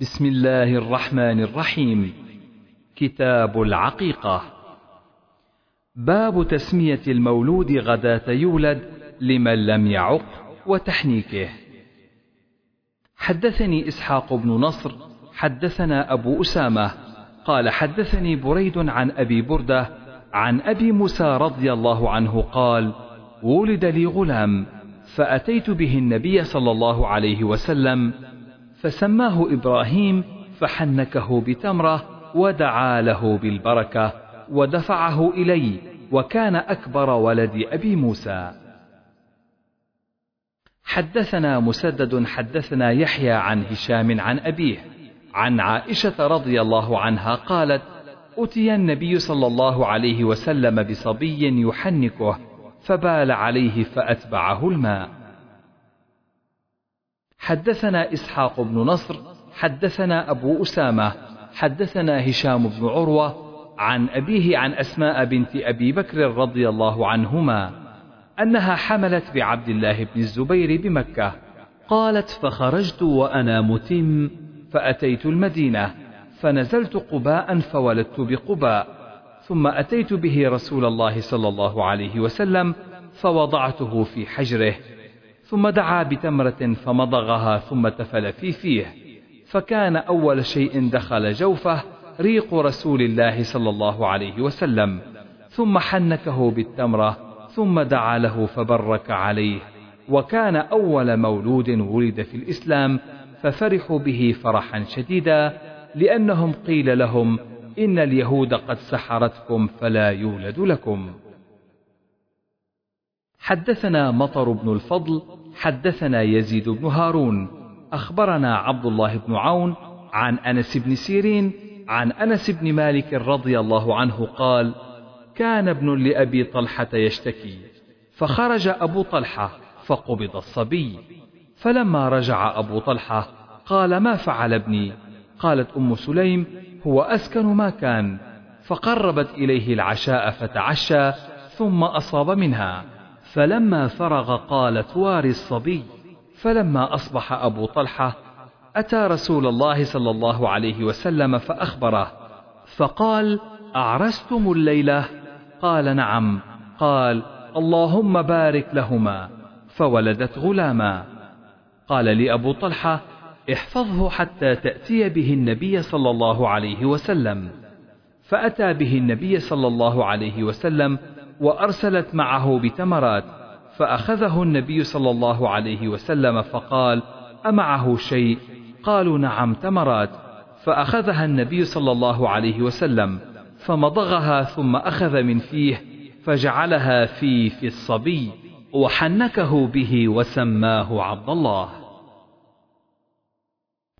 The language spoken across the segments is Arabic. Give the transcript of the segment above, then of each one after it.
بسم الله الرحمن الرحيم. كتاب العقيقة. باب تسمية المولود غداة يولد لمن لم يعق وتحنيكه. حدثني إسحاق بن نصر حدثنا أبو أسامة قال حدثني بريد عن أبي بردة عن أبي موسى رضي الله عنه قال ولد لي غلام فأتيت به النبي صلى الله عليه وسلم فسماه إبراهيم فحنكه بتمرة ودعا له بالبركة ودفعه إلي وكان أكبر ولد أبي موسى. حدثنا مسدد حدثنا يحيى عن هشام عن أبيه عن عائشة رضي الله عنها قالت أتي النبي صلى الله عليه وسلم بصبي يحنكه فبال عليه فأتبعه الماء. حدثنا إسحاق بن نصر حدثنا أبو أسامة حدثنا هشام بن عروة عن أبيه عن أسماء بنت أبي بكر رضي الله عنهما أنها حملت بعبد الله بن الزبير بمكة. قالت فخرجت وأنا متم فأتيت المدينة فنزلت قباء فولدت بقباء ثم أتيت به رسول الله صلى الله عليه وسلم فوضعته في حجره ثم دعا بتمرة فمضغها ثم تفل في فيه. فكان أول شيء دخل جوفه ريق رسول الله صلى الله عليه وسلم. ثم حنكه بالتمرة ثم دعا له فبرك عليه. وكان أول مولود ولد في الإسلام ففرحوا به فرحا شديدا لأنهم قيل لهم إن اليهود قد سحرتكم فلا يولد لكم. حدثنا مطر بن الفضل حدثنا يزيد بن هارون. أخبرنا عبد الله بن عون عن أنس بن سيرين عن أنس بن مالك رضي الله عنه قال كان ابن لأبي طلحة يشتكي فخرج أبو طلحة فقبض الصبي. فلما رجع أبو طلحة قال ما فعل ابني؟ قالت أم سليم هو أسكن ما كان فقربت إليه العشاء فتعشى ثم أصاب منها. فلما فرغ قالت واري الصبي فلما أصبح أبو طلحة أتى رسول الله صلى الله عليه وسلم فأخبره فقال أعرستم الليلة؟ قال نعم. قال اللهم بارك لهما. فولدت غلاما. قال لأبو طلحة احفظه حتى تأتي به النبي صلى الله عليه وسلم. فأتى به النبي صلى الله عليه وسلم وأرسلت معه بتمرات فأخذه النبي صلى الله عليه وسلم فقال أمعه شيء؟ قالوا نعم تمرات. فأخذها النبي صلى الله عليه وسلم فمضغها ثم أخذ من فيه فجعلها في في الصبي وحنكه به وسماه عبد الله.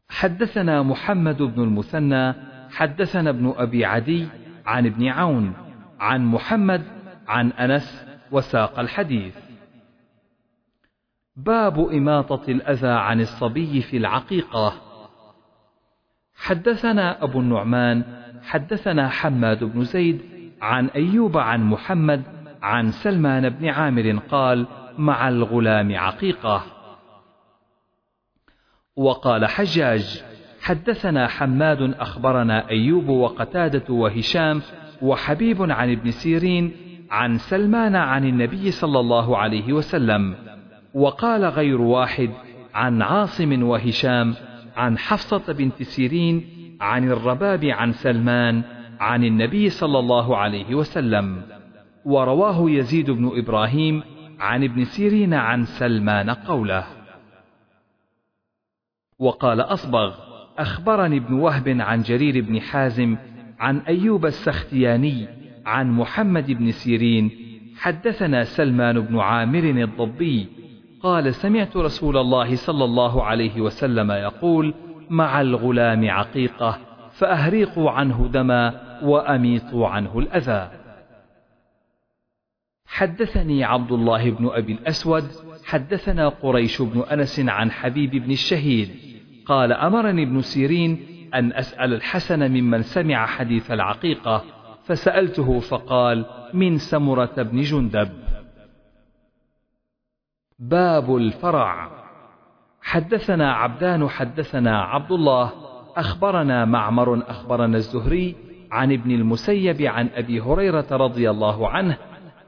حدثنا محمد بن المثنى حدثنا ابن أبي عدي عن ابن عون عن محمد عن أنس وساق الحديث. باب إماطة الأذى عن الصبي في العقيقة. حدثنا أبو النعمان حدثنا حماد بن زيد عن أيوب عن محمد عن سلمان بن عامر قال مع الغلام عقيقة وقال حجاج حدثنا حماد أخبرنا أيوب وقتادة وهشام وحبيب عن ابن سيرين عن سلمان عن النبي صلى الله عليه وسلم وقال غير واحد عن عاصم وهشام عن حفصة بنت سيرين عن الرباب عن سلمان عن النبي صلى الله عليه وسلم. ورواه يزيد بن إبراهيم عن ابن سيرين عن سلمان قوله. وقال أصبغ أخبرني ابن وهب عن جرير بن حازم عن أيوب السختياني عن محمد بن سيرين حدثنا سلمان بن عامر الضبي قال سمعت رسول الله صلى الله عليه وسلم يقول مع الغلام عقيقة فأهريقوا عنه دما وأميطوا عنه الأذى. حدثني عبد الله بن أبي الأسود حدثنا قريش بن أنس عن حبيب بن الشهيد قال أمرني ابن سيرين أن أسأل الحسن ممن سمع حديث العقيقة فسألته فقال من سمرة بن جندب. باب الفرع. حدثنا عبدان حدثنا عبد الله أخبرنا معمر أخبرنا الزهري عن ابن المسيب عن أبي هريرة رضي الله عنه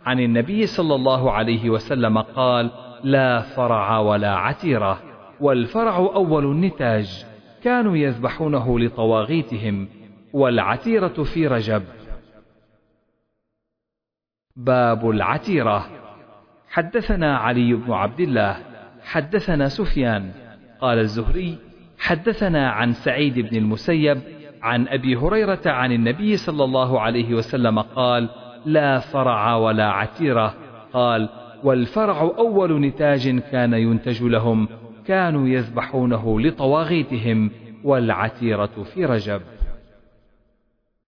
عن النبي صلى الله عليه وسلم قال لا فرع ولا عتيرة والفرع أول النتاج كانوا يذبحونه لطواغيتهم والعتيرة في رجب. باب العتيرة. حدثنا علي بن عبد الله حدثنا سفيان قال الزهري حدثنا عن سعيد بن المسيب عن أبي هريرة عن النبي صلى الله عليه وسلم قال لا فرع ولا عتيرة. قال والفرع أول نتاج كان ينتج لهم كانوا يذبحونه لطواغيتهم والعتيرة في رجب.